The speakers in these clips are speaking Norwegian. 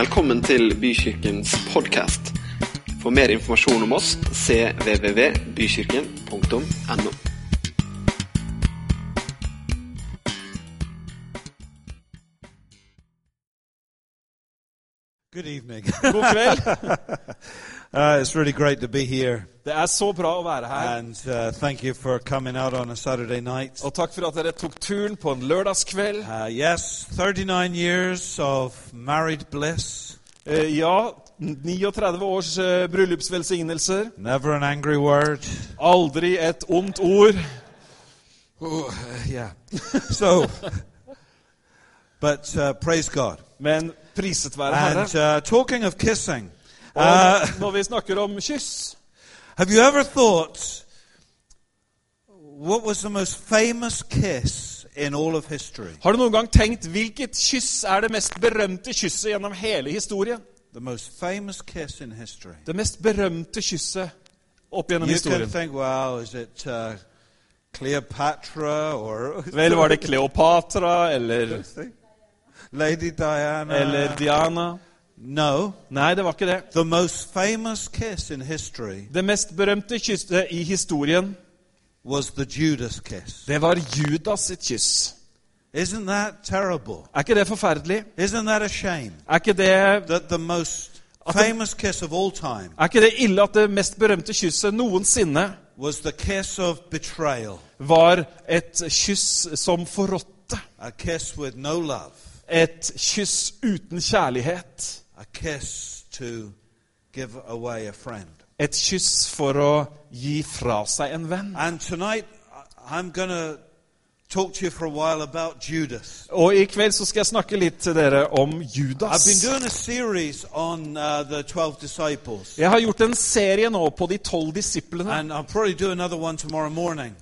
Velkommen til Bykirkens podkast. For mer informasjon om oss cvvvbykirken.no. Good evening. God kveld. Uh, it's really great to be here. Det er så bra å være her. And uh, thank you for coming out on a Saturday night. Og takk for at dere tok turen på en lørdagskveld. Uh, yes, 39 years of married bliss. Uh, ja, 39 års uh, bryllupsvelsignelser. Never an angry word. Aldri et ondt ord. Oh, uh, yeah. so, but uh, praise God. Men priset være Herre. And uh, talking of kissing, Og uh, når vi snakker om kyss have you ever thought what was the most famous kiss in all of history? Har du noen gang tenkt hvilket kyss er det mest berømte kysset gjennom hele historien? The most famous kiss in history. Det mest berømte kysset opp gjennom You can historien. think, well, is it uh, Cleopatra or Vel, var det Kleopatra eller, Lady Diana? eller Diana? no. Nei, det var ikke det. The most famous kiss in history Det mest berømte kysset i historien, was the Judas kiss. det var Judas sitt kyss. Isn't that terrible? Er ikke det forferdelig? Isn't that a shame? Er ikke det, That the most At famous kiss of all time er ikke det ille at det mest berømte kysset noensinne was the kiss of betrayal. var et kyss som forrådte? A kiss with no love. Et kyss uten kjærlighet? Et kyss for å gi fra seg en venn? Og i kveld så skal jeg snakke litt til dere om Judas. on uh, the 12 disciples. Jeg har gjort en serie nå på de tolv disiplene.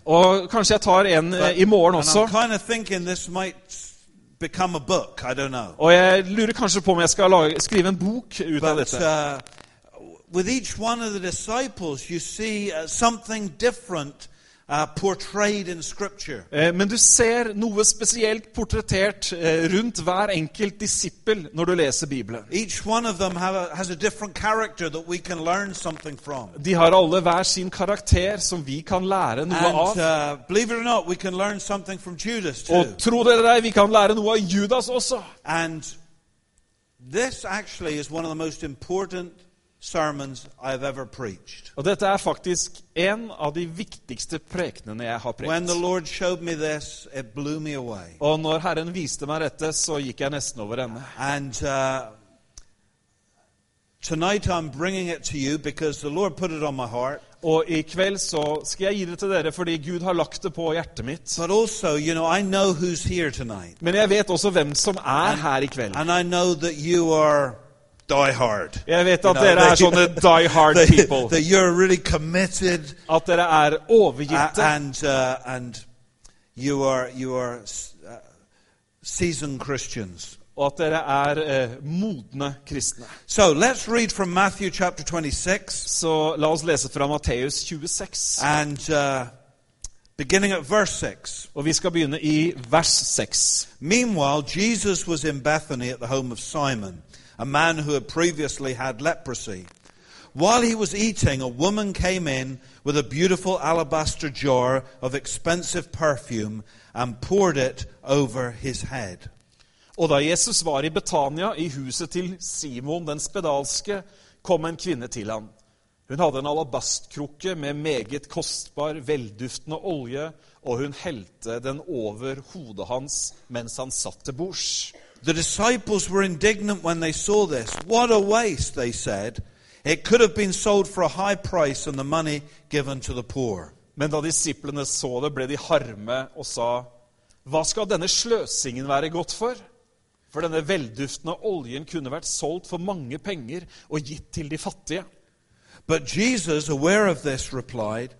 Og kanskje jeg tar en But, i morgen også. Become a book. I don't know. Og jeg lurer kanskje på om jeg skal lage, skrive en bok ut av dette. uh, with each one of the disciples, you see uh, something different uh. Eh, Men du ser noe spesielt portrettert eh, rundt hver enkelt disippel når du leser Bibelen. De har alle hver sin karakter som vi kan lære noe av. uh. Og tro det eller ei, vi kan lære noe av Judas også. And this actually is one of the most important sermons I've ever preached. Og dette er faktisk en av de viktigste prekenene jeg har When the. Lord showed me this, it blew me away. Og når Herren viste meg dette, så gikk jeg nesten over ende. And uh, tonight I'm bringing it to you because the Lord put it on my heart. Og i kveld så skal jeg gi det til dere fordi Gud har lagt det på hjertet mitt. But also, you know, I know who's here tonight. Men jeg vet også hvem som er her i kveld. And I know that you are die hard. Jeg vet You at know, dere er sånne die hard they, people. that you're really committed At dere er uh, overgitte. and, uh, and you are, you are uh, seasoned Christians. Og at dere er eh, modne kristne. So let's read from Matthew chapter 26 Så la oss lese fra Matteus 26. and uh, beginning at verse 6. Og vi skal begynne i vers 6. Meanwhile, Jesus was in Bethany at the home of Simon, a man who had previously had leprosy. While he was eating, a woman came in with a beautiful alabaster jar of expensive perfume and poured it over his head. Og da Jesus var i Betania, i huset til Simon den spedalske, kom en kvinne til ham. Hun hadde en alabastkrukke med meget kostbar, velduftende olje, og hun helte den over hodet hans mens han satt til bords. The disciples were indignant when they saw this. What a waste, they said. It could have been sold for a high price and the money given to the poor. Men da disiplene så det, ble de harme og sa, Hva skal denne sløsingen være godt for? For denne velduftende oljen kunne vært solgt for mange penger og gitt til de fattige. But Jesus, aware of this, replied,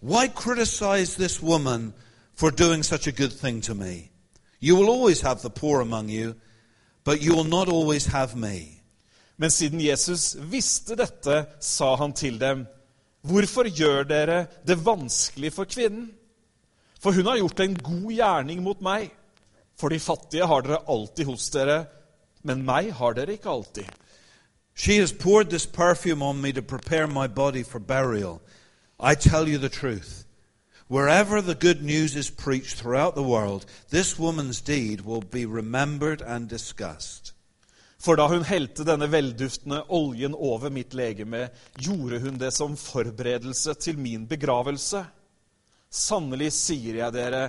Why criticize this woman for doing such a good thing to me? You will always have the poor among you, but you'll not always have me. Men siden Jesus visste dette, sa han til dem, Hvorfor gjør dere det vanskelig for kvinnen? For hun har gjort en god gjerning mot meg. For de fattige har dere alltid hos dere, men meg har dere ikke alltid. She has poured this perfume on me to prepare my body for burial. I tell you the truth. Wherever the good news is preached throughout the world, this woman's deed will be remembered and discussed. For da hun helte denne velduftende oljen over mitt legeme, gjorde hun det som forberedelse til min begravelse. Sannelig sier jeg dere,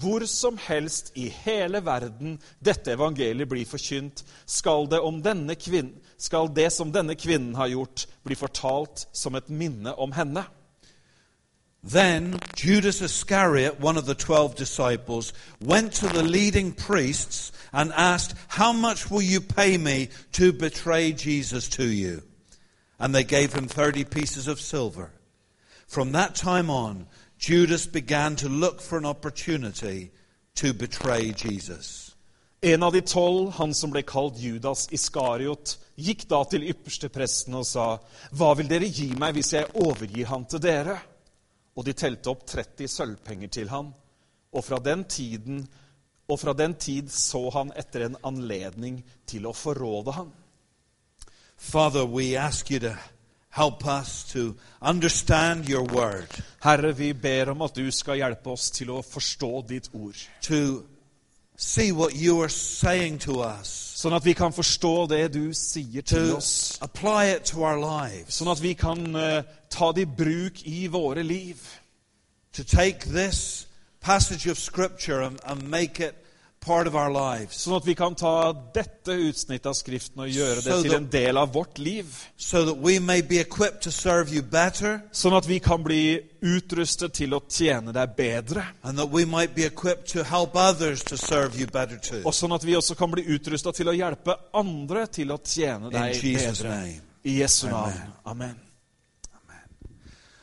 hvor som helst i hele verden dette evangeliet blir forkynt, skal det, om denne kvinn, skal det som denne kvinnen har gjort, bli fortalt som et minne om henne. Then Judas Iscariot, one of the twelve disciples, went to the leading priests and asked, How much will you pay me to betray Jesus to you? And they gave him thirty pieces of silver. From that time on, Judas began to look for an opportunity to betray Jesus. En av de tolv, han som ble kalt Judas Iskariot, gikk da til ypperstepresten og sa, Hva vil dere gi meg hvis jeg overgir han til dere? Og de telte opp 30 sølvpenger til ham. Og fra den tiden og fra den tid så han etter en anledning til å forråde ham. Father, we ask you to help us to understand your word, Herre, vi ber om at du skal hjelpe oss til å forstå ditt ord, to see what you are saying to us, sånn at vi kan forstå det du sier til oss, sånn at vi kan uh, ta det i bruk i våre liv. to take this passage of Scripture and, and make it part of our lives, Sånn at vi kan ta dette utsnittet av Skriften og gjøre det So til en del av vårt liv. so that we may be equipped to serve you better, Sånn at vi kan bli utrustet til å tjene deg bedre. and that we might be equipped to help others to serve you better too. Og sånn at vi også kan bli utrustet til å hjelpe andre til å tjene deg bedre. name. I Jesu navn. Amen.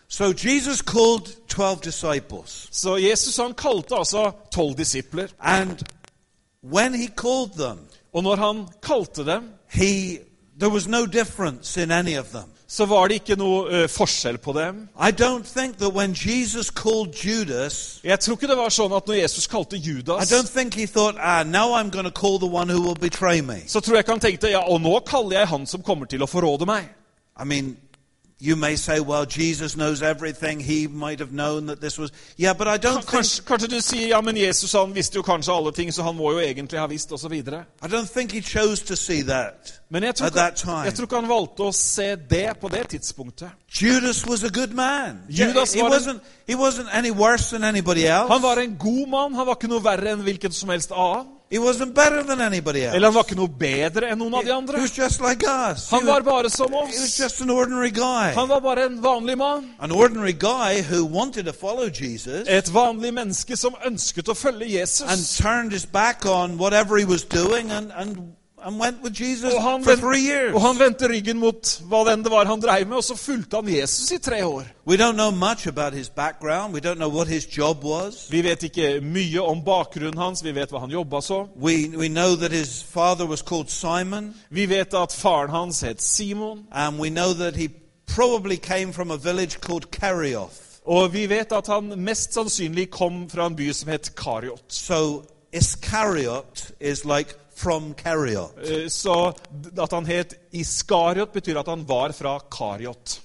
So Jesus called 12 disciples, Så Jesus han kalte altså tolv disipler. and when he called them, Og når han kalte dem, he there was no difference in any of them. så var det ikke noe uh, forskjell på dem. I don't think that when Jesus Judas, Jeg tror ikke det var sånn at når Jesus kalte Judas, don't think he thought, ah, now I'm going to call the one who will betray me. så tror jeg ikke han tenkte ja, og nå kaller jeg han som kommer til å forråde meg. I mean, you may say, well, Jesus knows everything. He might have known that this was. Yeah, but I don't think, Kanskje, kanskje du sier ja, men Jesus han visste jo kanskje alle ting, så han må jo egentlig ha visst, osv. I don't think he chose to see that Men jeg tror, at that time. jeg tror ikke han valgte å se det på det tidspunktet. Judas was a good man. Judas he var en- wasn't, he wasn't any worse than anybody else. Han var en god mann. Han var ikke noe verre enn hvilken som helst annen. Eller han var ikke noe bedre enn noen av de andre. like Han var bare som oss. Han var bare en vanlig mann. Et vanlig menneske som ønsket å følge and Jesus. turned his back on whatever he was doing and, and, and went with Jesus Og han, og han vendte ryggen mot hva enn det var han dreiv med, og så fulgte han Jesus i tre år. We don't know much about his background. We don't know what his job was. Vi vet ikke mye om bakgrunnen hans, vi vet hva han jobba som. We, we know that his father was called Simon, Vi vet at faren hans het Simon, and we know that he probably came from a village called Kerioth. og vi vet at han mest sannsynlig kom fra en by som het Kariot. So Iscariot is like from Kerioth. Eh, Så at han het Iskariot, betyr at han var fra Kariot.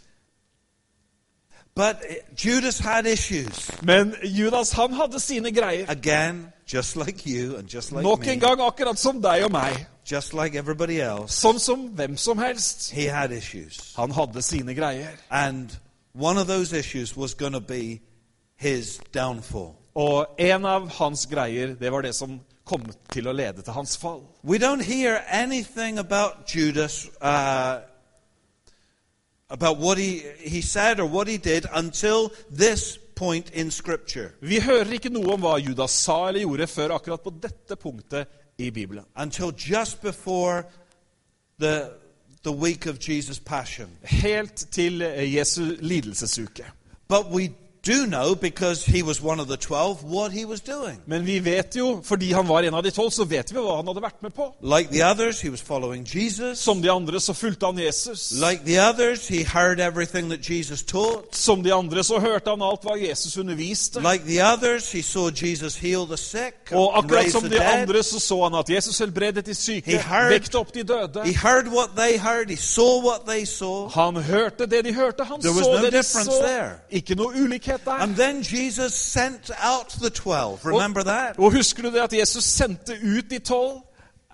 But uh, Judas had issues. Men Judas han hadde sine greier. Again, just like you and just like Nok en gang akkurat som deg og meg. just like everybody else, Sånn som hvem som helst. he had issues. Han hadde sine greier. And one of those issues was going to be his downfall. Og en av hans greier, det var det som kom til å lede til hans fall. We don't hear anything about Judas, uh, about what he, he said or what he did until this point in Scripture. Vi hører ikke noe om hva Judas sa eller gjorde før akkurat på dette punktet i Bibelen. Until just before the, the week of Jesus' Passion. Helt til Jesu lidelsesuke. But we do know, because he was one of the twelve, what he was doing. Men vi vet jo, fordi han var en av de tolv, så vet vi hva han hadde vært med på. Like the others, he was following Jesus. Som de andre så fulgte han Jesus. Like the others, he heard everything that Jesus taught. Som de andre så hørte han alt hva Jesus underviste. Like the others, he saw Jesus heal the sick Og akkurat som de andre så så han at Jesus helbredet de syke, He heard- vekte opp de døde. He heard what they heard. He saw what they saw. Han hørte det de hørte, han There så no det de så. there. Ikke noe ulikhet. And then Jesus sent out the twelve. Remember that? Og husker du det at Jesus sendte ut de tolv?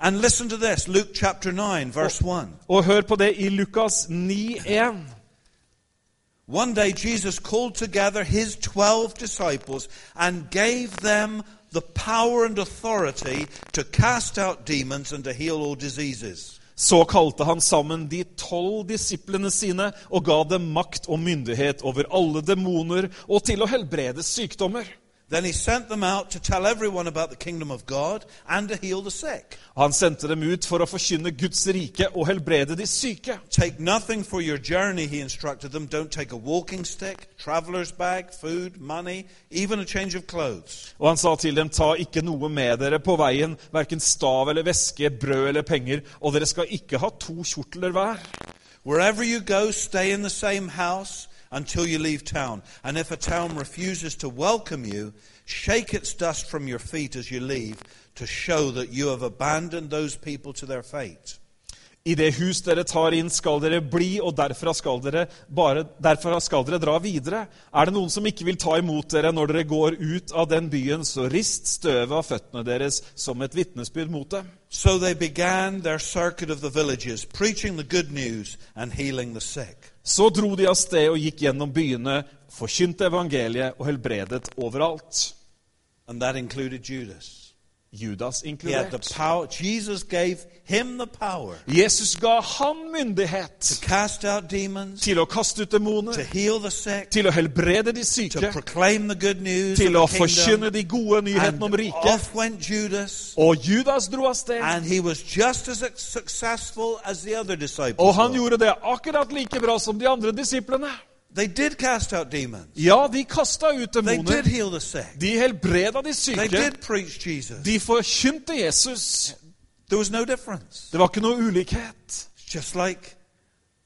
And listen to this Luke chapter 9, verse 1. Og hør på det i Lukas 9,1. One day Jesus called together his twelve disciples and gave them the power and authority to cast out demons and to heal all diseases. Så kalte han sammen de tolv disiplene sine og ga dem makt og myndighet over alle demoner og til å helbrede sykdommer. Then he sent them out to tell everyone about the kingdom of God and to heal the sick. Han sendte dem ut for å forkynne Guds rike og helbrede de syke. Take nothing for your journey, he instructed them. Don't take a walking stick, traveler's bag, food, money, even a change of clothes. Og han sa til dem, ta ikke noe med dere på veien, verken stav eller veske, brød eller penger, og dere skal ikke ha to kjortler hver. Wherever you go, stay in the same house until you leave town. And if a town refuses to welcome you, shake its dust from your feet as you leave to show that you have abandoned those people to their fate. I det hus dere tar inn, skal dere bli, og derfra skal dere, bare, derfra skal dere dra videre. Er det noen som ikke vil ta imot dere når dere går ut av den byen, så rist støvet av føttene deres som et vitnesbyrd mot dem. So they began their circuit of the villages, preaching the good news and healing the sick. Så dro de av sted og gikk gjennom byene, forkynte evangeliet og helbredet overalt. And that included Judas. Judas inkludert. Jesus gave him the power Jesus ga han myndighet to cast out demons, til å kaste ut to demoner, sick, til å helbrede de syke, proclaim the good news til å forkynne de gode And nyhetene om riket. Judas, Og Judas dro av sted. and he was just as as the other disciples. Og han gjorde det akkurat like bra som de andre disiplene. They did cast out demons. Ja, de kasta ut They did demoner. heal the sick. De helbreda de They syke. did preach Jesus. De forkynte Jesus. There was no difference. Det var ikke noe ulikhet. Just like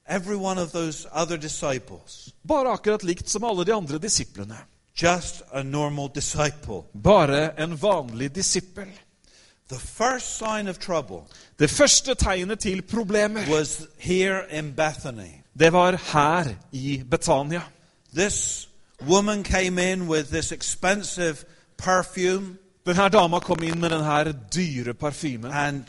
every one of those other disciples. Bare akkurat likt som alle de andre disiplene. Just a normal disciple. Bare en vanlig disippel. The first sign of trouble Det første tegnet til problemer, was here in Bethany. Det var her i Betania. This woman came in with this expensive perfume, Denne dama kom inn med denne dyre parfymen. and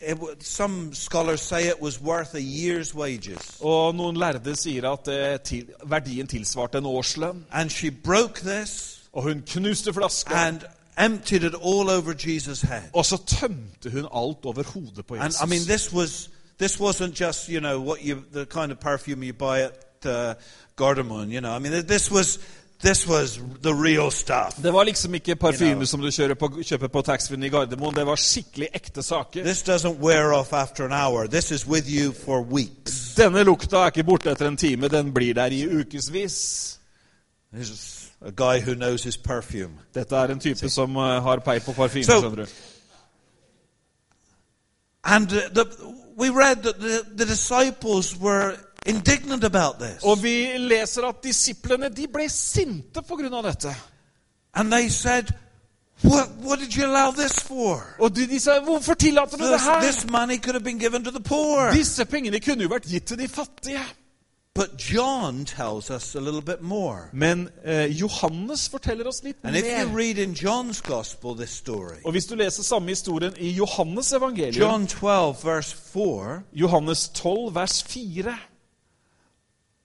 it, some scholars say it was worth a year's wages. Og noen lærde sier at eh, til, verdien tilsvarte en årslønn. And she broke this Og hun knuste flaska, and emptied it all over Jesus' head. og så tømte hun alt over hodet på And Jesus. I mean, this was this wasn't just you know what you the kind of perfume you buy at uh, Gardermoen. You know, I mean, this was this was the real stuff. Det var liksom ikke parfyme You know. som du på, kjøper på taxfree i Gardermoen. Det var skikkelig ekte saker. This doesn't wear off after an hour. This is with you for weeks. Denne lukta er ikke borte etter en time, den blir der i ukevis. A guy who knows his perfume. Dette er en type som eh, har peil på parfyme, So- skjønner du. And uh, the, we read that the, the disciples were indignant about this. Og vi leser at disiplene de ble sinte av dette. And they said, what, what did you allow this for? Og de, de sa 'Hvorfor tillater du det her?' this money could have been given to the poor. Disse pengene kunne jo vært gitt til de fattige. But John tells us a little bit more. Men eh, Johannes forteller oss litt And if you mer. read in John's gospel this story, Og hvis du leser samme historien i Johannes evangelium, John 12, verse 4, Johannes 12, vers 4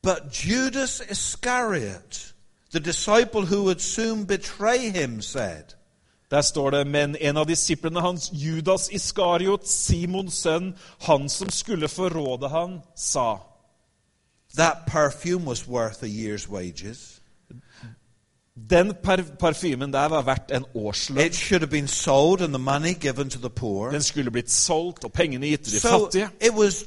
but Judas Iscariot, the disciple who would soon betray him, said, Der står det Men en av disiplene hans, Judas Iskariot, Simons sønn, han som skulle forråde han, sa That perfume was worth a year's wages. Den par parfymen der var verdt en årslønn. It should have been sold and the money given to the poor. Den skulle blitt solgt og pengene gitt til de So fattige. it was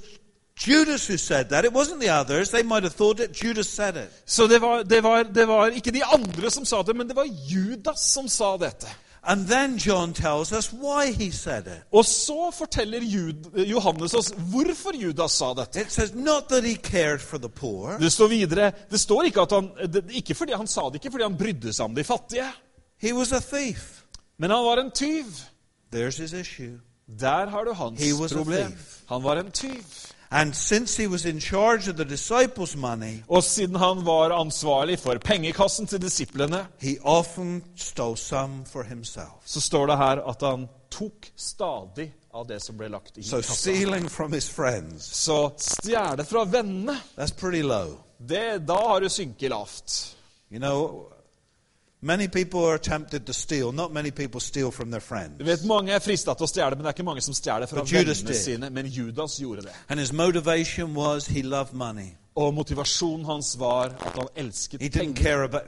Judas who said that. It wasn't the others. They might have thought it. Judas said it. Så det var, det, var, det var ikke de andre som sa det, men det var Judas som sa dette. And then John tells us why he said it. Og så forteller Johannes oss hvorfor Judas sa dette. It says not that he cared for the poor. Det står videre Det står ikke at han det, ikke fordi Han sa det ikke fordi han brydde seg om de fattige, men han var en tyv. Der har du hans problem. Han var en tyv. And since he was in charge of the disciples' money, Og siden han var ansvarlig for pengekassen til disiplene, he often stole some for himself. så står det her at han tok stadig av det som ble lagt i So kassa. stealing from his friends, Så stjele fra vennene, that's pretty low. det, da har du synket lavt. You know, many people are tempted to steal. Not many people steal from their Du friends. vet, Mange er frista til å stjele, men det er ikke mange som stjeler fra But Judas vennene did. sine. Men Judas gjorde det. And his motivation was he loved money. Og motivasjonen hans var at han elsket He didn't penger. care about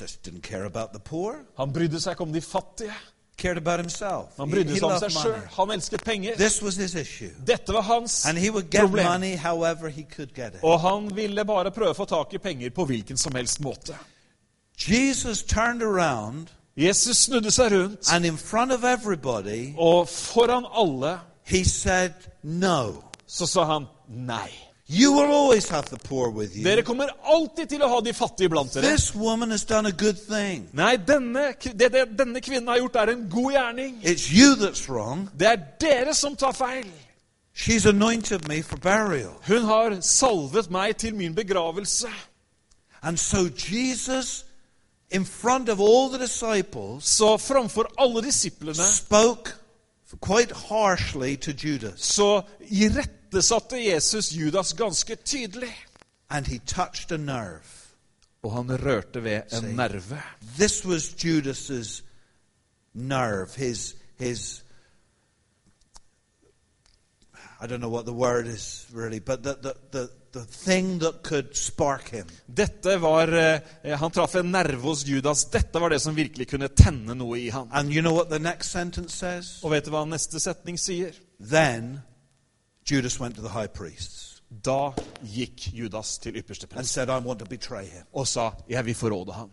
just didn't care about the poor. Han brydde seg ikke om de fattige. Cared about himself. Han He, brydde he seg om seg sjøl. Han elsket penger. This was his issue. Dette var hans And he would get problem. money however he could get it. Og han ville bare prøve å få tak i penger på hvilken som helst måte. Jesus turned around Jesus snudde seg rundt, and in front of everybody, og foran alle he said, No. så sa han nei. You will always have the poor with you. Dere kommer alltid til å ha de fattige blant dere. This woman has done a good thing. Nei, denne, det, det denne kvinnen har gjort, er en god gjerning. It's you that's wrong. Det er dere som tar feil. She's anointed me for burial. Hun har salvet meg til min begravelse. And so Jesus, in front of all the disciples, Så framfor alle disiplene spoke quite harshly to Judas. så irettesatte Jesus Judas ganske tydelig. And he touched a nerve. Og han rørte ved en See. nerve. This was Judas's nerve, his his I don't know what the word is really, but the the, the, the thing that could spark him. Dette var, eh, Han traff en nerve hos Judas. Dette var det som virkelig kunne tenne noe i ham. And you know what the next sentence says? Og vet du hva neste setning sier? Then Judas went to the high priests Da gikk Judas til ypperste and prest said, I want to betray him. og sa 'Jeg vil forråde ham'.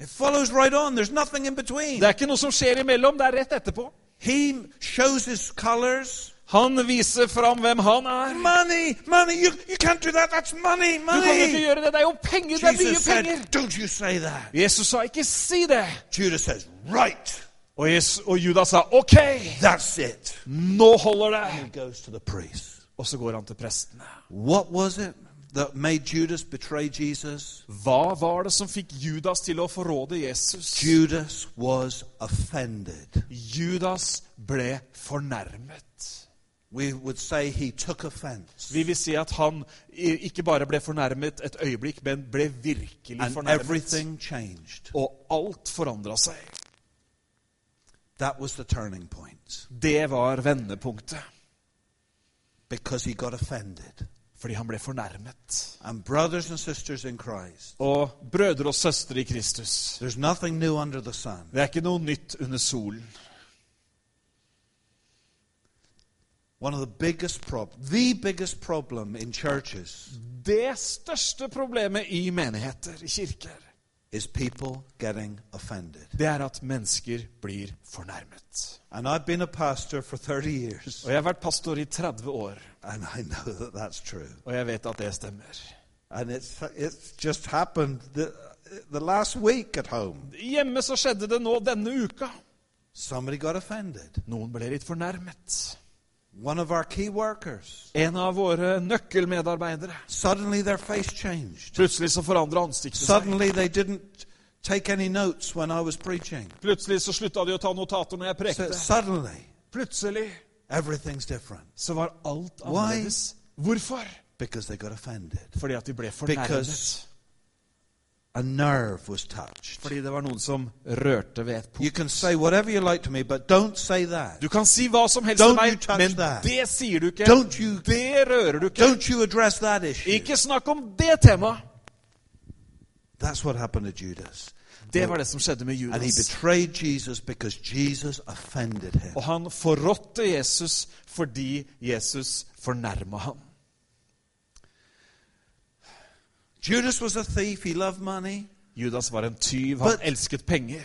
It follows right on. There's nothing in between. Det er ikke noe som skjer imellom. Det er rett etterpå. He shows his colors. Han viser fram hvem han er. Money, money, you, you can't do that. That's money, money. Du kan ikke gjøre det. Det er jo penger. Det er mye said, penger. Don't you say that. Jesus sa 'ikke si det'. Judas says, Right, Og, Jesus, og Judas sa 'ok, that's it. nå holder det'. He goes to the priest. Og så går han til prestene. What was it that made Judas betray Jesus? Hva var det som fikk Judas til å forråde Jesus? Judas was offended. Judas ble fornærmet. Vi vil si at han ikke bare ble fornærmet et øyeblikk, men ble virkelig fornærmet. Og alt forandra seg. That was the turning point. Det var vendepunktet. Because he got offended. Fordi han ble fornærmet. And brothers and sisters in Christ, Og brødre og søstre i Kristus, there's nothing new under the sun. det er ikke noe nytt under solen. One of the biggest prob the biggest problem in churches Det største problemet i menigheter, i kirker, is people getting offended. det er at mennesker blir fornærmet. And I've been a pastor for 30 years, Og jeg har vært pastor i 30 år, and I know that that's true. og jeg vet at det stemmer. And it's it's just happened the, the last week at home. Hjemme så skjedde det nå denne uka. Somebody got offended. Noen ble litt fornærmet. One of our key workers. En av våre nøkkelmedarbeidere. Suddenly their face changed. Plutselig så forandra ansiktet seg. Suddenly they didn't take any notes when I was preaching. Plutselig så slutta de å ta notater når jeg So prekte. suddenly Plutselig everything's different så var alt Why? annerledes. Hvorfor? because they got offended. Fordi at de ble fornærmet. Because a nerve was touched. Fordi det var noen som rørte ved et You can say whatever you like to me, but don't say that. Du kan si hva som helst Don't til meg, men that. det sier du ikke. Don't you- Det rører du ikke. Don't you address that issue. Ikke snakk om det temaet. That's what happened to Judas. Det var det som skjedde med And he Judas. betrayed Jesus because Jesus offended him. Og han forrådte Jesus fordi Jesus fornærma ham. Judas was a thief, he loved money. Judas var en tyv, han But- elsket penger.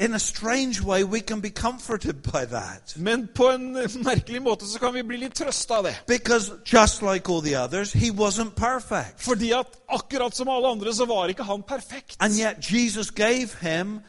In a strange way, we can be comforted by that. Men på en merkelig måte så kan vi bli litt trøsta av det. Because just like all the others, he wasn't perfect. Fordi at akkurat som alle andre så var ikke han perfekt. And yet Jesus gave him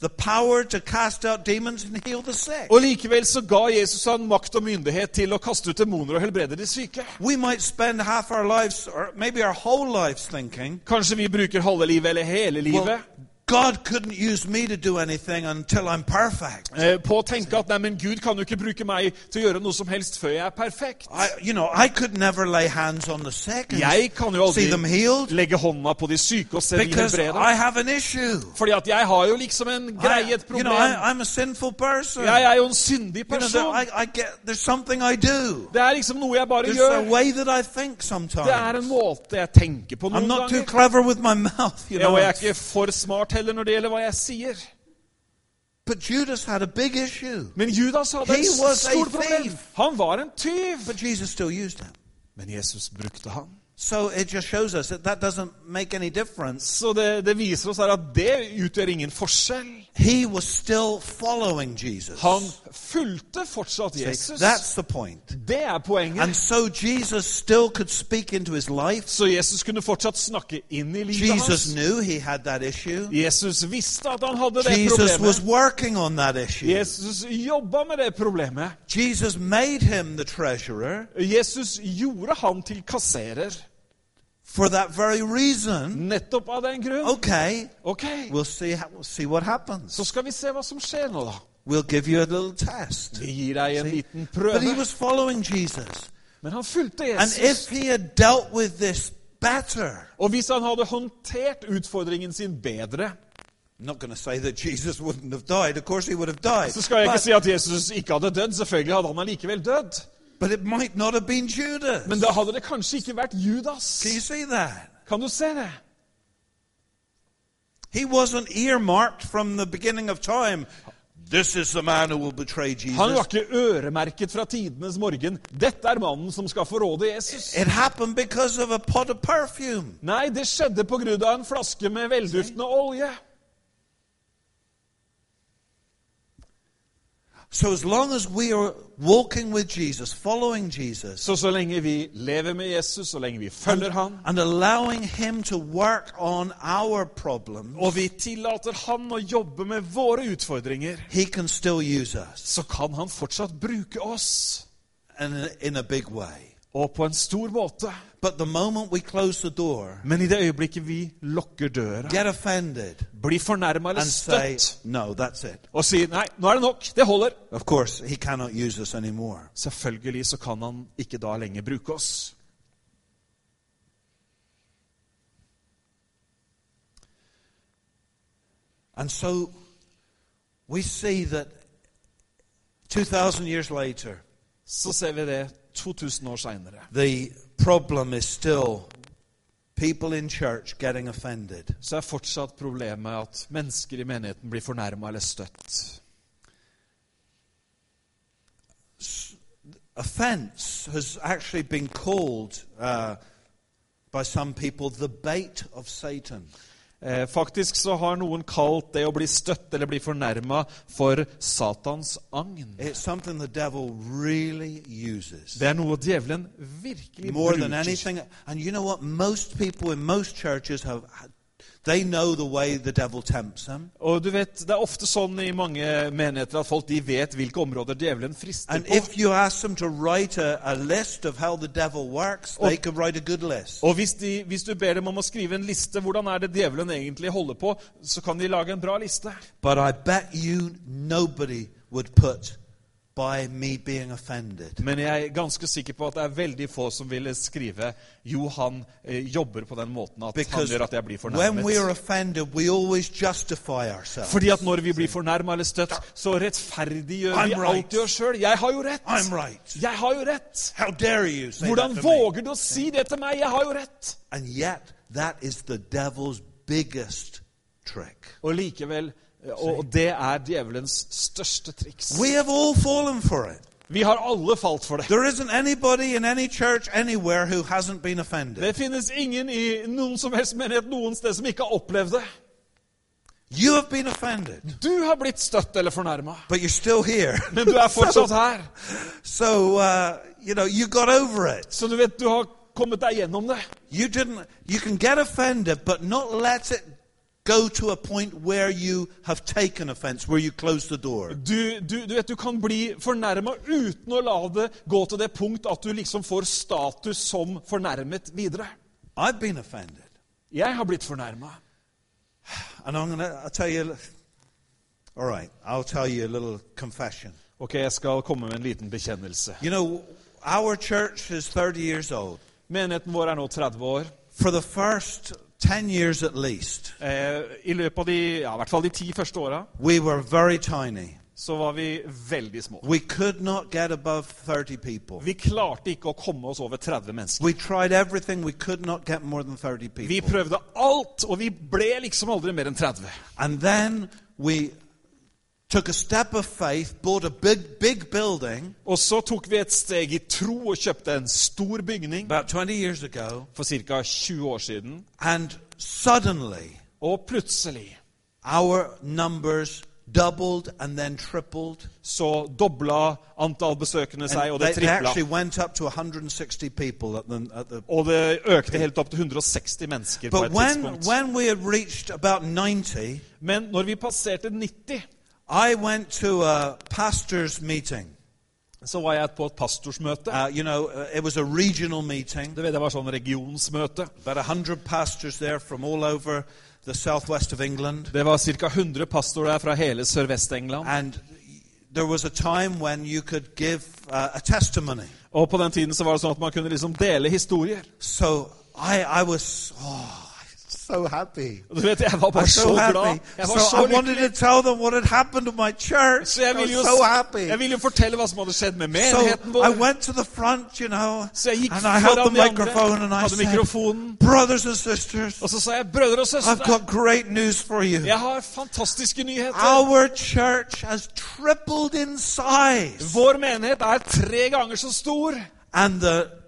the power to cast out demons and heal the sick. Og likevel så ga Jesus han makt og myndighet til å kaste ut demoner og helbrede de syke. We might spend half our lives, or maybe our whole lives, thinking, Kanskje vi bruker halve livet eller hele well, livet God couldn't use me to do anything until I'm perfect. eh, på å tenke at nei, men Gud kan jo ikke bruke meg til å gjøre noe som helst før jeg er perfekt. I, you know, I could never lay hands on the sick and Jeg kan jo see them healed legge hånda på de syke og se de because helbrede. I have an issue. Fordi at jeg har jo liksom en greie, et you know, problem. I, I'm a sinful person. Jeg er jo en syndig You know, there, person. I, I get, there's something I do. Det er liksom noe jeg bare There's a gjør. way that I think Det er en måte jeg tenker på I'm noen not too ganger. clever with my mouth, you know. jeg er ikke for smart heller når det gjelder hva jeg sier. But Judas had a big issue. Men Judas hadde He et stort problem. Han var en tyv. But Jesus still used him. Men Jesus brukte ham. So it just shows us that that doesn't make any difference. Så det, det viser oss her at det utgjør ingen forskjell. He was still following Jesus. Han fulgte fortsatt See, Jesus. that's the point. Det er And poenget. so Jesus still could speak into his life. Så Jesus kunne fortsatt snakke inn i livet Jesus hans. knew he had that issue. Jesus visste at han hadde det Jesus was problemet. working on that issue. Jesus jobba med det problemet. Jesus made him the treasurer Jesus gjorde han til kasserer. For that very reason. Nettopp av den grunn. Okay, Ok, we'll see, how, we'll see what happens. så skal vi se hva som skjer nå, da. We'll give you a little test. Vi gir deg en See? liten But he prøve. was following Jesus. Men han fulgte And if Jesus. he had dealt with this better, Og hvis han hadde håndtert utfordringen sin bedre I'm not going to say that Jesus wouldn't have died. Of course, he would have died. Så skal jeg ikke But, si at Jesus ikke hadde dødd. Selvfølgelig hadde han allikevel dødd. But it might not have been Judas. Men da hadde det kanskje ikke vært Judas. Can you see that? Kan du se det? He wasn't earmarked from the beginning of time. This is the man who will betray Han var ikke øremerket fra tidenes morgen. Dette er mannen som skal forråde Jesus. It happened because of a pot of perfume. Nei, det skjedde av en flaske med velduftende olje. So as long as we are walking with Jesus, following Jesus, Så så lenge vi lever med Jesus, så lenge vi følger han, and allowing him to work on our problems, og vi tillater han å jobbe med våre utfordringer, he can still use us så kan han fortsatt bruke oss. and in a big way. Og på en stor måte. But the moment we close the door, Men i det øyeblikket vi lukker døra, offended, blir fornærma eller støtt say, no, that's it. og sier 'nei, nå er det nok, det holder', Of course, he cannot use us anymore. selvfølgelig så kan han ikke da lenger bruke oss. And so we see that 2,000 years later, Så ser vi det 2000 år seinere. the problem is still people in church getting offended. Så er fortsatt problemet at mennesker i menigheten blir fornærma eller støtt. Offense has actually been called uh, by some people the bait of Satan. Eh, faktisk så har noen kalt det å bli støtt eller bli fornærma for Satans agn. Really. Det er noe djevelen virkelig More than bruker. anything. And you know what? Most people in most churches have, they know the way the devil tempts them. Og du vet, Det er ofte sånn i mange menigheter at folk de vet hvilke områder djevelen frister And på. if you ask them to write a, a list of how the devil works, they could write a good list. Og hvis, de, hvis du ber dem om å skrive en liste hvordan er det djevelen egentlig holder på, så kan de lage en bra liste. But I bet you nobody would put by me being offended. Men jeg er ganske sikker på at det er veldig få som ville skrive jo, han eh, jobber på den måten at han gjør at jeg blir when we are fornærmet. offended, we always justify ourselves. Fordi at når vi blir fornærma eller støtt, så rettferdiggjør vi I'm right. alltid oss sjøl. Jeg har jo rett! I'm right. Jeg har jo rett! How dare you say Hvordan våger du å si det til meg? Jeg har jo rett! And yet, that is the devil's biggest trick. Og likevel, og det er djevelens største triks. We have all fallen for it. Vi har alle falt for det. There isn't anybody in any church anywhere who hasn't been offended. Det finnes ingen i noen som helst menighet noen sted som ikke har opplevd det. You have been offended, Du har blitt støtt eller fornærma, but you're still here. men du er fortsatt her. So, uh, you know, you got over it. Så du vet, du har kommet deg gjennom det. You didn't, you can get offended, but not let it go to a point where you have taken offense, where you close the door. Du, du, du vet, du kan bli fornærma uten å la det gå til det punkt at du liksom får status som fornærmet videre. I've been offended. Jeg har blitt fornærma. And I'm gonna, I'll tell you, all right, I'll tell you a little confession. Ok, jeg skal komme med en liten bekjennelse. You know, our church is 30 years old. Menigheten vår er nå 30 år. For the first 10 years at least, Eh, I løpet av de, ja, i hvert fall de ti første åra we were very tiny. så var vi veldig små. We could not get above 30 people. Vi klarte ikke å komme oss over 30 mennesker. We tried everything. We could not get more than 30 Vi prøvde alt, og vi ble liksom aldri mer enn 30. And then we took a step of faith, bought a big, big building Og så tok vi et steg i tro og kjøpte en stor bygning about 20 years ago, for ca. 20 år siden. and suddenly Og plutselig our numbers doubled and then tripled. så dobla antall besøkende seg, og det tripla. went up to 160 people at the, at the Og det økte helt opp til 160 mennesker på et when, tidspunkt. when we had reached about 90, Men når vi passerte 90, I went to a pastor's meeting. så var jeg på et pastorsmøte. Uh, you know, uh, it was a regional meeting. Det var sånn regionsmøte. About 100 pastors there from all over the southwest of England. Det var cirka 100 pastorer der fra hele Sørvest-England. And there was a time when you could give uh, a testimony. Og på den tiden så var det sånn at man kunne liksom dele historier. So I, I was oh, so happy. Du vet, jeg var bare was så so glad. Jeg var So så I wanted to tell them what had happened to my church. Så jeg ville, jo, so happy. jeg ville jo fortelle hva som hadde skjedd med So menigheten I vår. went to the front, you know, Så jeg gikk and I the microphone andre, and I hadde mikrofonen. Brothers and sisters, Og så sa jeg, brødre og I've got great news for you. jeg har fantastiske nyheter. Our church has tripled in size. Vår menighet er tre ganger så stor. And the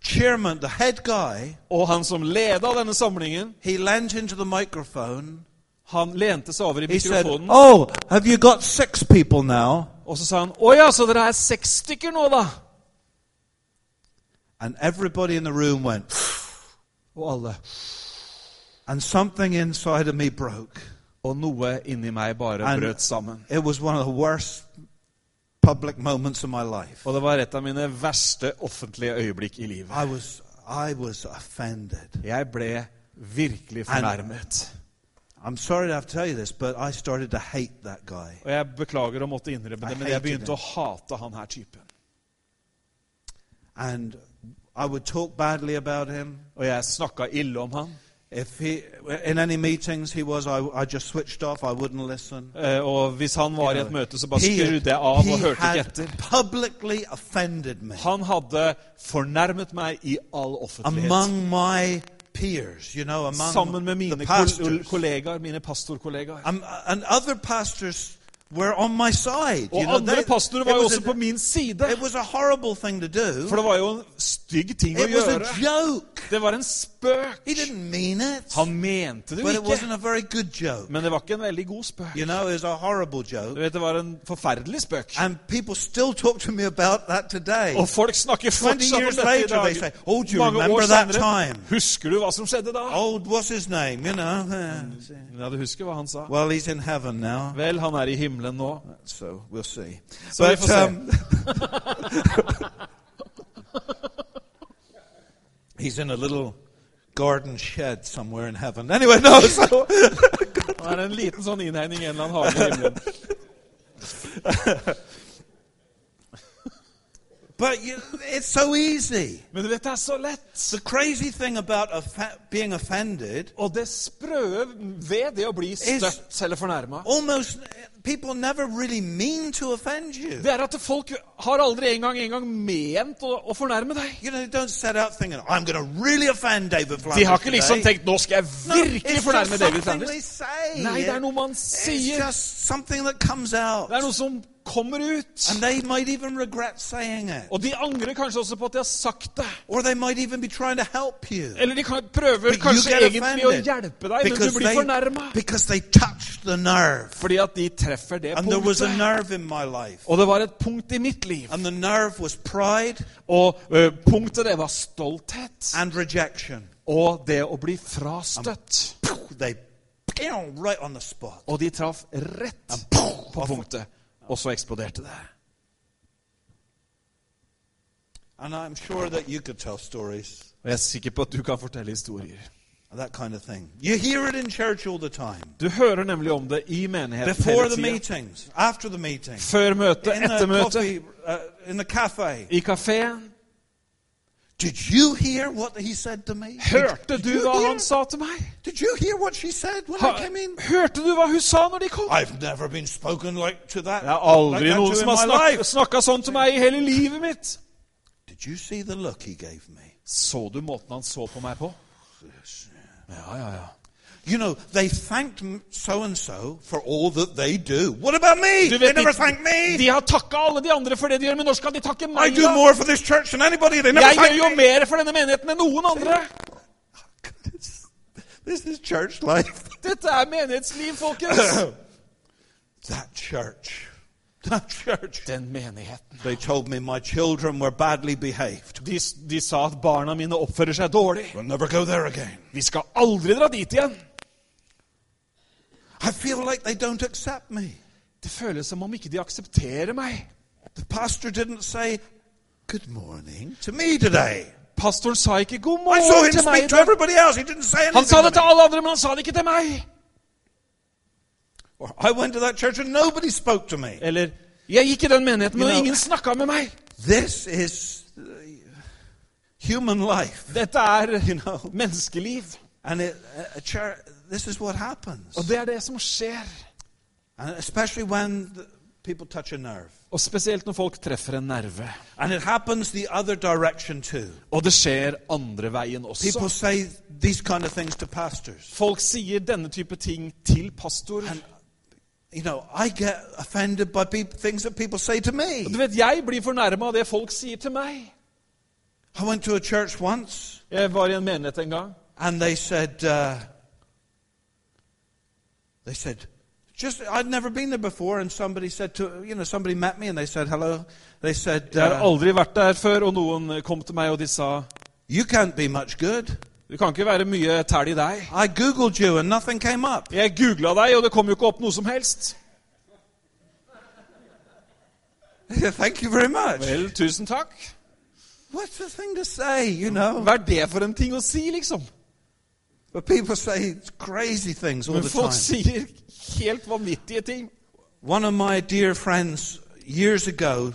chairman, the head guy, Og han som leda denne samlingen, he leant into the microphone. han lente seg over i He said, mikrofonen. Oh, have you got six people now? Og så sa han, å ja, så dere er seks stykker nå, da? And everybody in the room went, Og alle. and something inside of me broke. Og noe inni meg bare And- brøt sammen. It was one of the worst public moments of my life. Og det var et av mine verste offentlige øyeblikk i livet. I was, I was offended. Jeg ble virkelig fornærmet. I'm sorry to have to tell you this, but I started to hate that guy. Og jeg beklager å måtte innrømme det, men jeg begynte å hate han her typen. And I would talk badly about him. Og jeg snakka ille om han. If he, in any meetings he was, I, I just switched off. I wouldn't listen. Eh, Og hvis han var i et møte, så bare He, skrudde jeg av og he hørte ikke had etter. publicly offended me Han hadde fornærmet meg i all offentlighet. among my peers, you know, among Sammen med mine kol kollegaer, mine pastorkollegaer. Um, and other pastors were on my side. Og you know, andre they- pastorer var jo også a- på min side. It was a horrible thing to do. For det var jo en stygg ting å It was a joke. Det var en spøk. He didn't mean it, Han mente det but jo it wasn't ikke. a very good joke. Men det var ikke en veldig god spøk. You know, it was a horrible Du joke. vet, Det var en forferdelig spøk. And people still talk to me about that today. Og folk snakker 20 fortsatt om dette i later, they say, "Oh, do you Mange remember år that senere. time?" Husker du hva som skjedde da? Oh, what's his name? You know. Ja, du husker hva han sa? Well, he's in heaven now, Vel, han er i himmelen nå. so we'll see. Så vi får se. um, he's in a little garden shed somewhere in heaven. Anyway, no. So Han er en liten sånn innhegning i en eller annen hage i himmelen. But you, it's so easy. Men du vet, det er så lett. The crazy thing about being offended, Og det sprø ved det å bli støtt eller fornærma, people never really mean to offend you. det er at folk har aldri engang engang ment å, å fornærme deg. You know, they don't set out thinking, I'm gonna really offend David Flanders De har ikke liksom tenkt 'nå skal jeg virkelig no, fornærme David Flanders'. Nei, det er noe man It's sier. just something that comes out. Det er noe som kommer ut. And they might even regret saying it. Og de angrer kanskje også på at de har sagt det. Or they might even be trying to help you. Eller de kan, prøver But kanskje egentlig å hjelpe deg, men du blir they, fornærma. because they touched the nerve. Fordi at de treffer det And punktet. Og det var et punkt i mitt liv. And the nerve was pride Og uh, punktet det var stolthet. and rejection. Og det å bli frastøtt. They pow, right on the spot. Og de traff rett poof, på punktet. Og så eksploderte det. Sure Og jeg er sikker på at du kan fortelle historier. that kind of thing. You hear it in church all the time. Du hører nemlig om det i menigheten Before hele the tida. meetings, after the meeting, Før møtet, etter møtet, uh, i kafeen. Did you hear what he said to me? Hørte du hva hear? han sa til meg? Did you hear what she said when Ha, I came in? hørte du hva hun sa når de kom? I've never been spoken like to that. Det er aldri like noen som har snak snakka sånn til meg i hele livet mitt. Did you see the look he gave me? Så du måten han så på meg på? Ja, ja, ja. You know, they thanked so and so for all that they do. What about me? Du They vet, never de, thanked me. de har takka alle de andre for det de gjør, men når skal de takke I meg, do da? more for this church than anybody. They never Jeg gjør jo me. mer for denne menigheten enn noen andre. This is church life. Dette er menighetsliv, folkens. that church. That church. Den menigheten. They told me my children were badly behaved. De, de sa at barna mine oppfører seg dårlig. We'll never go there again. Vi skal aldri dra dit igjen. I feel like they don't accept me. Det føles som om ikke de aksepterer meg. The pastor didn't say good morning to me today. Pastoren sa ikke 'god I saw morgen' him til meg. speak to everybody else. He didn't say Han sa det til alle andre, men han sa det ikke til meg. Or I went to that church and nobody spoke to me. Eller 'jeg gikk i den menigheten, You men know- ingen snakka med meg'. This is human life, Dette er you know. menneskeliv. And it, a church, this is what happens. Og det er det som skjer. And especially when the, people touch a nerve. Og spesielt når folk treffer en nerve. And it happens the other direction too. Og det skjer andre veien People også. say these kind of things to pastors. Folk sier denne type ting til pastorer. And, you know, I get offended by things that people say to me. Og du vet, Jeg blir fornærma av det folk sier til meg. I went to a church once Jeg var i en menighet en gang. and they said, uh, they said, just, I'd never been there before and somebody said to, you know, somebody met me and they said, hello. They said, Jeg har uh, aldri vært der før, og noen kom til meg og de sa you can't be much good. Du kan ikke være mye tæl i deg. I Googled you and nothing came up. Jeg googla deg, og det kom jo ikke opp noe som helst. Thank you very much. Vel, tusen takk. What's the thing to say, you know? Hva er det for en ting å si, liksom? But people say crazy things all Men the folk time. sier helt vanvittige ting. One of my dear friends years ago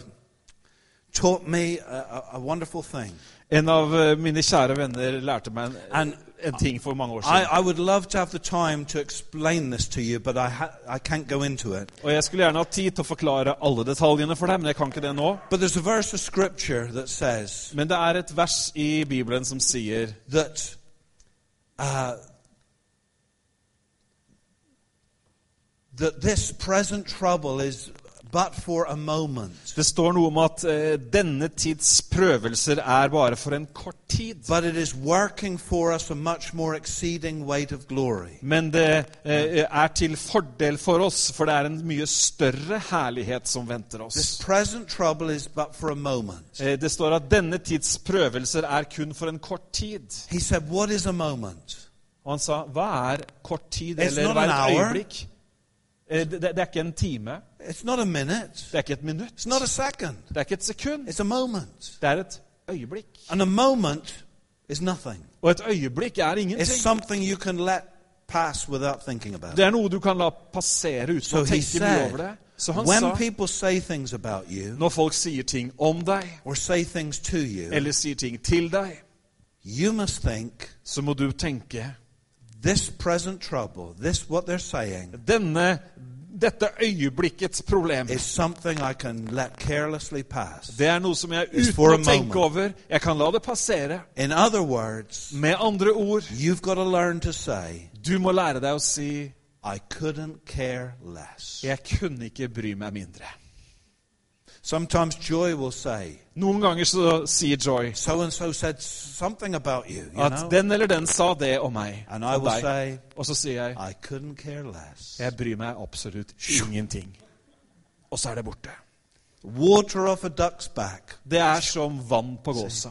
taught me a, a, a wonderful thing. En av eh, mine kjære venner lærte meg en, And en ting for mange år I, siden. I would love to have the time to explain this to you, but I, ha- I can't go into it. Og Jeg skulle gjerne hatt tid til å forklare alle detaljene for deg, men jeg kan ikke det nå. But there's a verse of scripture that says Men det er et vers i Bibelen som sier that uh, that this present trouble is but for a moment, Det står noe om at eh, denne tids prøvelser er bare for en kort tid. but it is working for us a much more exceeding weight of glory. Men det eh, er til fordel for oss, for det er en mye større herlighet som venter This oss. present trouble is but for a moment. Eh, Det står at denne tids prøvelser er kun for en kort tid. He said, What is a moment? Og han sa, hva er kort tid, It's eller not hva er an et hour. øyeblikk? Eh, Det, det er ikke en time, It's not a minute. det er ikke et minutt, It's not a second. det er ikke et sekund. It's a moment. Det er et øyeblikk. And a moment is nothing. Og et øyeblikk er It's ingenting. something you can let pass without thinking about. Det er noe du kan la passere uten So å tenke mye over det. Så han when sa, people say things about you når folk sier ting om deg, or say things to you, eller sier ting til deg, you must think så må du tenke this present trouble, this what they're saying, denne, dette øyeblikkets problem is something I can let carelessly pass. det er noe som jeg uten å tenke over Jeg kan la det passere. In other words, Med andre ord, you've got to learn to say, du må lære deg å si I couldn't care less. 'Jeg kunne ikke bry meg mindre'. Sometimes Joy will say, Noen ganger så sier Joy so and so said something about you, you at know? den eller den sa det om meg. And I Om will deg. say, Og så sier jeg I couldn't care less. jeg bryr meg absolutt ingenting. Og så er det borte. Water off a duck's back. Det er som vann på gåsa.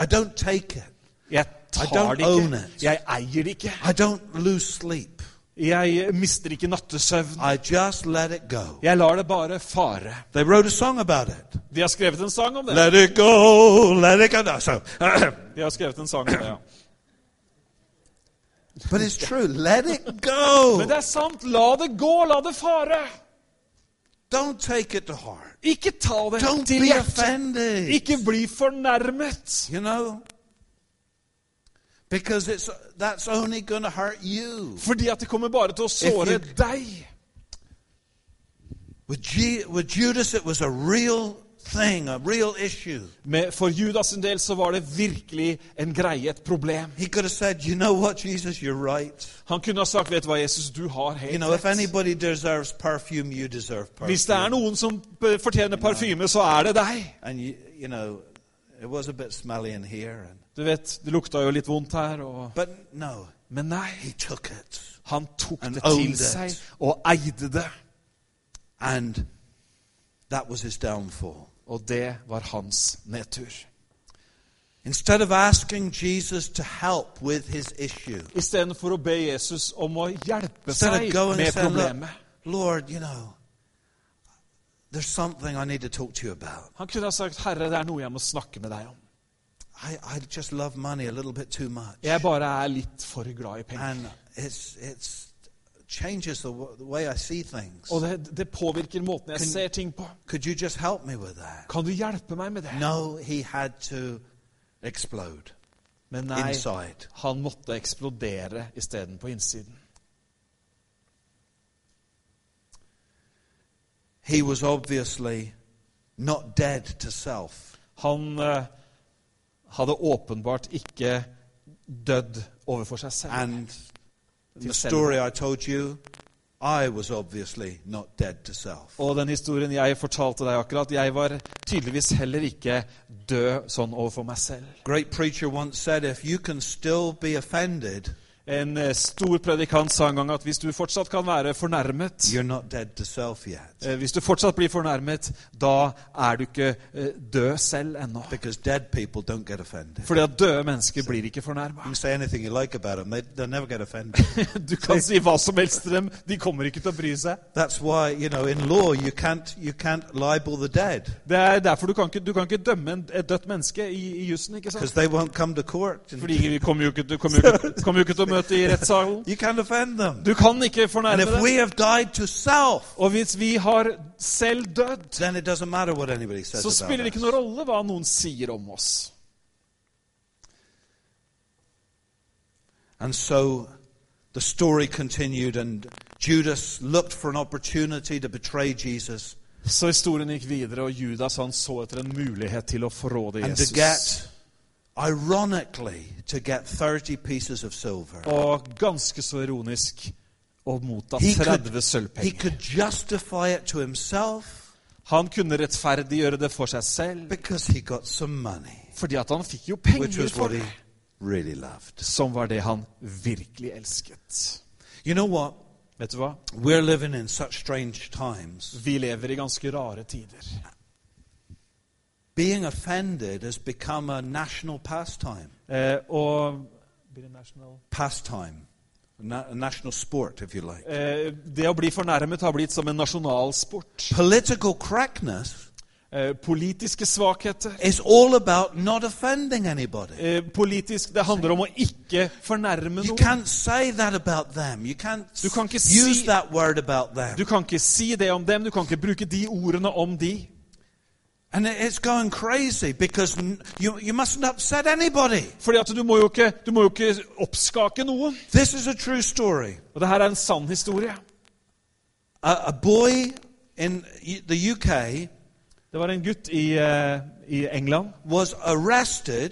I don't take it. Jeg I tar don't det own ikke. it. Jeg eier det ikke. I don't lose sleep. Jeg mister ikke nattesøvn. I just let it go. Jeg lar det bare fare. They wrote a song about it. De har skrevet en sang om det. Let it go, let it go. So, De har skrevet en sang om det, ja. but it's true. Let it go. Men det er sant. La det gå. La det fare. Don't take it to heart. Ikke ta det Don't til hjertet. offended. Ikke bli fornærmet. You know? Because it's that's only going to hurt you. Fordi at det kommer bare til å såre If deg. With, G, with Judas, it was a real thing, a real issue. Men for Judas sin del så var det virkelig en greie, et problem. He could have said, "You know what, Jesus, you're right. Han kunne ha sagt, 'Vet du hva, Jesus, du har You helt know, if anybody deserves perfume, you deserve Hvis det er perfume." noen som fortjener parfyme, så er det deg. And you, you know, it was a bit smelly in here, and Du vet, Det lukta jo litt vondt her. Og... no, Men nei, han tok det til seg og eide det. and that was his downfall. Og det var hans nedtur. Instead of asking Jesus to help with his issue, Istedenfor å be Jesus om å hjelpe seg med problemet. Lord, you know, there's something I need to talk to you about. Han kunne ha sagt, 'Herre, det er noe jeg må snakke med deg om'. I, I just love money a little bit too much. Jeg bare er litt for glad i penger. And it's, it's changes the, w- the way I see things. Og det, det påvirker måten jeg Can- ser ting på. Could you just help me with that? Kan du hjelpe meg med det? No, he had to explode Men nei, inside. han måtte eksplodere isteden på innsiden. He was obviously not dead to self. Han eh, hadde åpenbart ikke dødd overfor seg selv. And the story. I told you, I was obviously not dead to self. Og den historien jeg fortalte deg akkurat, jeg var tydeligvis heller ikke død sånn overfor meg selv. Great preacher once said, if you can still be offended, En eh, stor predikant sa en gang at hvis du fortsatt kan være fornærmet eh, Hvis du fortsatt blir fornærmet, da er du ikke eh, død selv ennå. Fordi at døde mennesker blir ikke fornærma. Du kan si hva som helst til dem, de kommer ikke til å bry seg. Det er derfor du kan ikke, du kan ikke dømme et dødt menneske i, i jussen. ikke sant? Fordi vi kommer jo ikke, kommer jo ikke, kommer jo ikke til å møte i rettssalen. You can't offend them. Du kan ikke And fornærme if we dem. have died to self, Og hvis vi har selv dødd, then it doesn't matter what anybody says så spiller det ikke us. noen rolle hva noen sier om oss. And so the story continued, and Judas looked for an opportunity to betray Jesus Så historien gikk videre, og Judas han så etter en mulighet til å forråde and to Jesus. get, ironically, to get 30 pieces of silver. Og ganske så ironisk å motta He 30 could, he sølvpenger. could justify it to himself Han kunne rettferdiggjøre det for seg selv because he got some money, fordi at han fikk jo penger for det. really loved. Som var det han virkelig elsket. You know what? Vet du hva? We're living in such strange times. Vi lever i ganske rare tider. Being offended has become a national pastime. Eh, og Pastime. A na- national sport, if you like. eh, Det å bli fornærmet har blitt som en nasjonalsport. Political correctness Eh, politiske svakheter. is all about not offending anybody. Eh, politisk, Det handler om å ikke fornærme You noen. can't say that about them. You can't Du kan ikke use si- that word about them. Du kan ikke si det om dem, du kan ikke bruke de ordene om de. And it's going crazy because you, you mustn't upset anybody. Fordi at du må jo ikke, du må jo ikke oppskake noen. This is a true story. Og det her er en sann historie. A, a boy in the UK Det var en gutt i, uh, i England. was arrested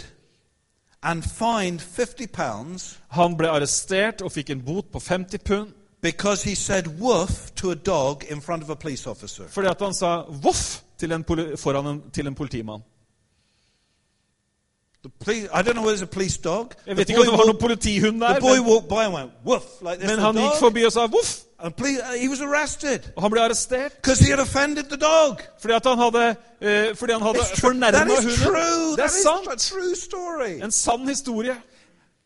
and fined 50 pounds Han ble arrestert og fikk en bot på 50 pund because he said woof to a dog in front of a police officer. fordi at han sa 'voff' til en, foran en, til en politimann. Police, I don't know whether it's a police dog. Jeg vet ikke om det var noen politihund der, men, walked by and went woof like men han gikk forbi og sa voff, uh, he was arrested og han ble arrestert because he had offended the dog. fordi han hadde, uh, fordi han hadde fornærma hunden. true. Det er sant. En sann historie.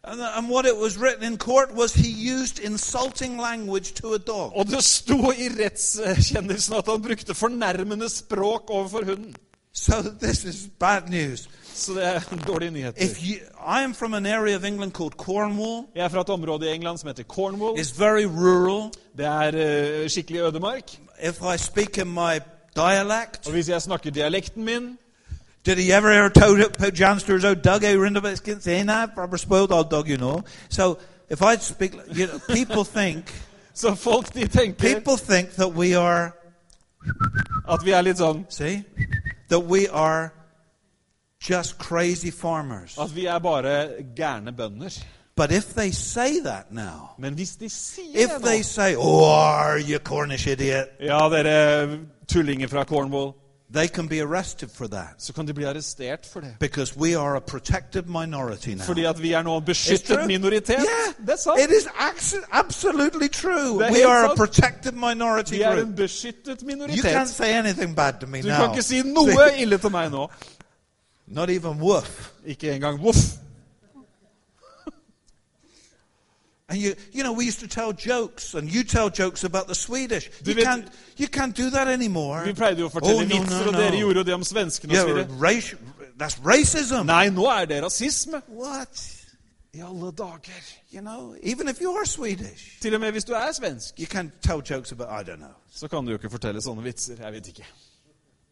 And, and what it was written in court was he used insulting language to a dog. Og det sto i rettskjennelsen at han brukte fornærmende språk overfor hunden. So this is bad news. Så det er dårlige nyheter. If you, I am from an area of England called Cornwall. Jeg er fra et område i England som heter Cornwall. It's very rural. Det er uh, skikkelig ødemark. If I speak in my dialect, Og hvis jeg snakker dialekten min did he ever ever told put Johnsters out Doug I ran about skin saying I've probably spoiled all Doug, you know? So if I speak, you know, people think Så folk de tenker people think that we are at vi er litt sånn see that we are just crazy farmers. At vi er bare gærne bønder. But if they say that now, Men hvis de sier if det they nå say, "Oh, are you Cornish idiot?" Ja, dere tullinger fra Cornwall. They can be arrested for that Så kan de bli arrestert for det. because we are a protected minority now. Fordi at vi er nå en beskyttet minoritet. Yeah, Det er sant. It is absolutely true. Det er We are sant. a protected minority Vi er en beskyttet You minoritet. can't say anything bad to me Du now. kan ikke si noe ille til meg nå. Not even woof. Ikke engang voff. And you, you know, we used to tell jokes, and you tell jokes about the Swedish. You vet- can't, you can't do that anymore. Vi pleide jo å fortelle Oh, no, no, no, og dere gjorde jo det om svenskene Yeah, og race, that's racism. Nei, nå er det rasisme. What? I alle dager. You know, even if you are Swedish, Til og med hvis du er svensk, you can't tell jokes about. I don't know. så kan du jo ikke fortelle sånne vitser. Jeg vet ikke.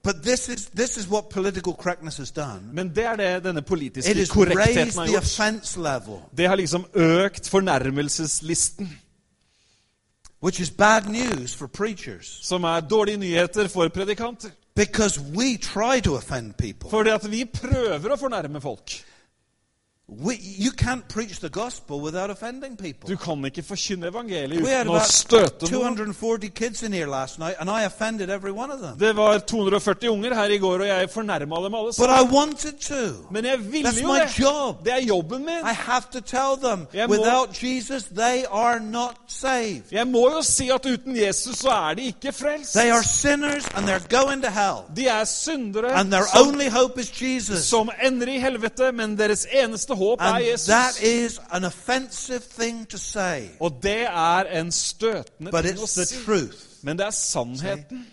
But this is this is what political correctness has done. Men det er det denne It politiske has korrektheten raised har the gjort. offense level, Det har liksom økt fornærmelseslisten, which is bad news for preachers som er dårlige nyheter for predikanter. because we try to offend people. Fordi at vi prøver å fornærme folk. We, you can't preach the gospel without offending people. Du kan ikke forkynne evangeliet uten å støte noen. 240 kids in here night, I offended every one of. Det var 240 unger her i går, og jeg fornærma dem alle sammen. I wanted to. Men jeg ville That's jo det. job. Det er jobben min. I have to tell them Jeg må- Jesus, they are not saved. Jeg må jo si at uten Jesus så er de ikke frelst. They are sinners and they're going to hell. De er syndere And their som, only hope is Jesus. som ender i helvete, men deres eneste håp er Jesus. that is an offensive thing to say. Og det er en støtende But ting å si. truth. Men det er sannheten.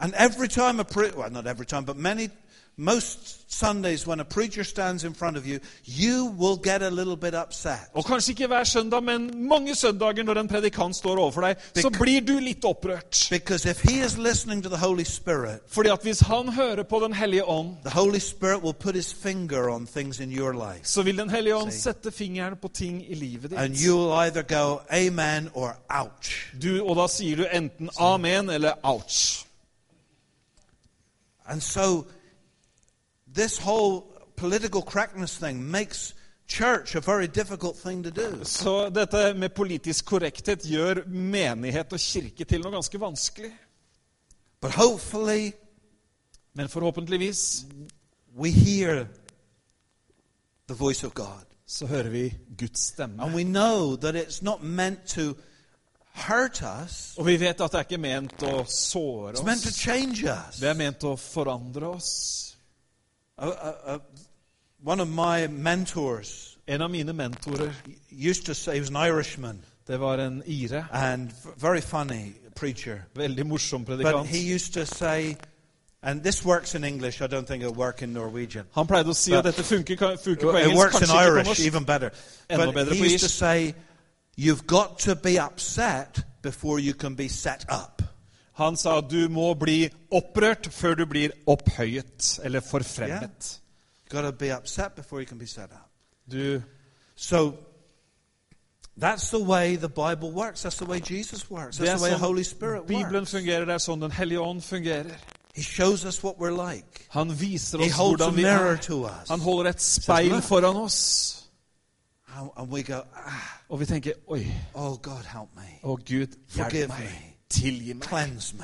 And every time a pre- well, not every time, but many, most Sundays when a preacher stands in front of you, you will get a little bit upset. Og kanskje ikke hver søndag, men mange søndager når en predikant står overfor deg, så blir du litt opprørt. Because if he is listening to the Holy Spirit, Fordi at hvis han hører på Den hellige ånd, the Holy Spirit will put his finger on things in your life. så vil Den hellige ånd See. sette fingeren på ting i livet And you will either go, Amen or ouch. Du, og da sier du enten amen eller ouch. And so, this whole political correctness thing makes church a very difficult thing to do. Så dette med politisk korrekthet gjør menighet og kirke til noe ganske vanskelig. But hopefully, Men forhåpentligvis we hear the voice of God. så hører vi Guds stemme. And we know that it's not meant to hurt us, Og vi vet at det er ikke ment å såre it's meant to oss. change us. Det er ment å forandre oss. Uh, uh, uh, one of my mentors En av mine mentorer, used to say, he was an Irishman det var en ire. and very funny preacher. Veldig morsom But predikant. he used to say, and this works in English, I don't think it'll work in Norwegian. Han pleide å si at dette funker, funker på It engelsk, works in kanskje ikke på Irish even better. Enda But he used to say, you've got to be upset before you can be set up. Han sa du må bli opprørt før du blir opphøyet eller forfremmet. Yeah. to be upset before you can be set up. Du, So that's the way the Bible works. That's the way Jesus works. That's the way the sånn Holy Spirit Bibelen works. fungerer, det er sånn Den hellige ånd fungerer. He shows us what we're like. Han viser oss hvordan vi er. Han holder et speil "Look." foran oss. And we go, ah, Og vi tenker Oi, oh God, help me. å Gud, Forgive meg. me. Tilgi meg. Rens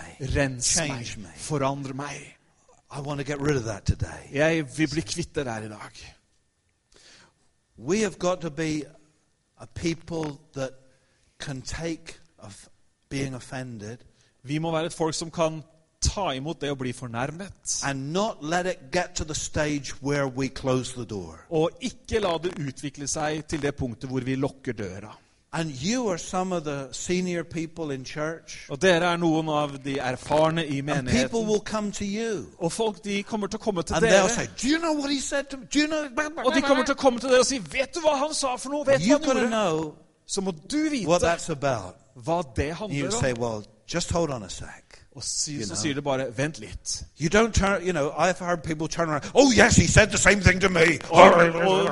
meg. me. Forandre meg. I want to get rid of that today. Jeg vil bli kvitt det der i dag. We have got to be a people that can take of being offended Vi må være et folk som kan ta imot det å bli fornærmet. and not let it get to the stage where we close the door. Og ikke la det utvikle seg til det punktet hvor vi lukker døra. And you are some of the senior people in church. Og dere er noen av de erfarne i And people will come to you. Og folk de kommer til å komme til And they'll dere. say, Do you know what he said to me? Do you know? Og de kommer til å komme til dere og si 'Vet du hva han sa for noe?' Vet du hva han gjorde? know Så må du what vite hva det And you say. Well, just hold on a sec. Og si, you så sier det bare 'Vent litt'. You don't turn, you know, I've heard people turn around, oh, yes, he said the same thing to me. Og,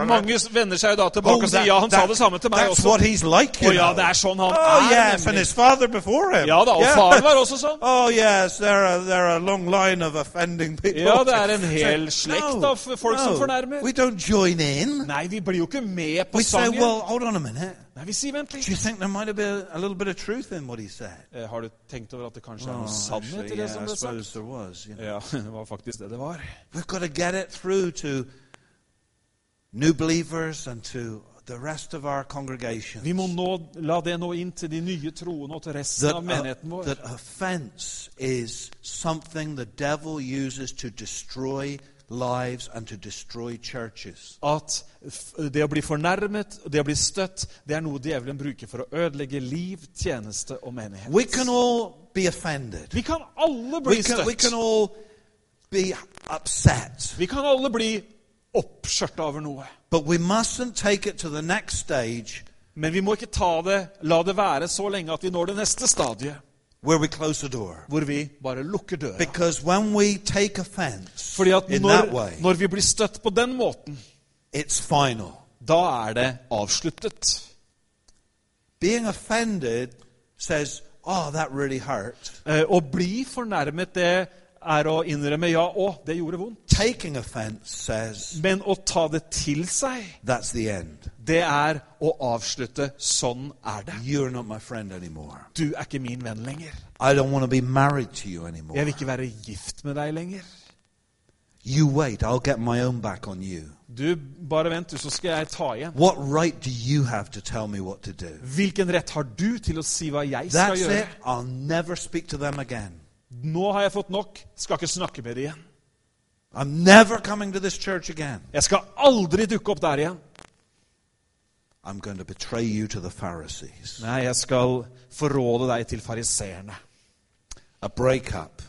og mange vender seg da tilbake Oh, og sier that- 'Ja, han sa det samme til meg That's også'. what he's like, you Og ja, know. det er sånn han Oh, er. yes, and his father before him. Ja da, og Yeah. faren var også sånn. Oh, yes, there are, there are a long line of offending people. Ja, det er en hel slekt no, av folk som fornærmer. We don't join in. Nei, vi blir jo ikke med på We say, well, hold on a minute. Nei, vi sier 'vent Do you litt'. think there might have been a little bit of truth in what he said? Eh, Har du tenkt over at det kanskje er Oh, noe sannhet i det yeah, som I ble suppose sagt? there was. You know. Ja, det var faktisk det det var. We've got to get it through to new believers and to the rest of our congregation. Vi må nå, la det nå inn til de nye troende og til resten that, av menigheten vår. that offense is something the devil uses to destroy lives and to destroy churches. At det å bli fornærmet, det å bli støtt, det er noe djevelen bruker for å ødelegge liv, tjeneste og menighet. We can all be offended. Vi kan alle bli We can, we can støtt. all be upset. Vi kan alle bli oppskjørta over noe. But we mustn't take it to the next stage Men vi må ikke ta det, la det være så lenge at vi når det neste stadiet, where we close the door. hvor vi bare lukker døra. Because when we take offense Fordi at in that når, way, når vi blir støtt på den måten, it's final. da er det avsluttet. Being offended says, oh, that really hurt. Uh, Å bli fornærmet, det er å innrømme ja, å, det gjorde vondt. Taking offense says, Men å ta det til seg, that's the end. Det er å avslutte. Sånn er det. Du er ikke min venn lenger. Jeg vil ikke være gift med deg lenger. You wait, I'll get my own back on you. Du, bare vent, så skal jeg ta igjen. What right do you have to tell me what to do? Hvilken rett har du til å si hva jeg skal That's gjøre? it. I'll never speak to them again. Nå har jeg fått nok. Skal ikke snakke med dem igjen. I'm never coming to this church again. Jeg skal aldri dukke opp der igjen. I'm going to betray you to the Pharisees. Nei, jeg skal forråde deg til fariseerne. A breakup,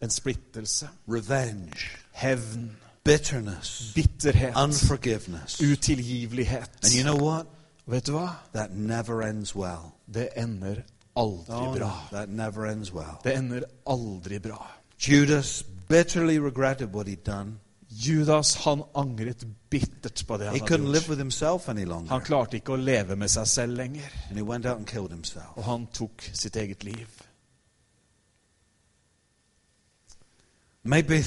En splittelse. revenge, Hevn. bitterness, Bitterhet. unforgiveness. Utilgivelighet. And you know what? Vet du hva? That never ends well. Det ender aldri Oh, bra. that never ends well. Det ender aldri bra. Judas bitterly regretted what he'd done. Judas han angret bittert på det han hadde gjort. with himself any Han klarte ikke å leve med seg selv lenger, And he went out and killed himself. og han tok sitt eget liv. Maybe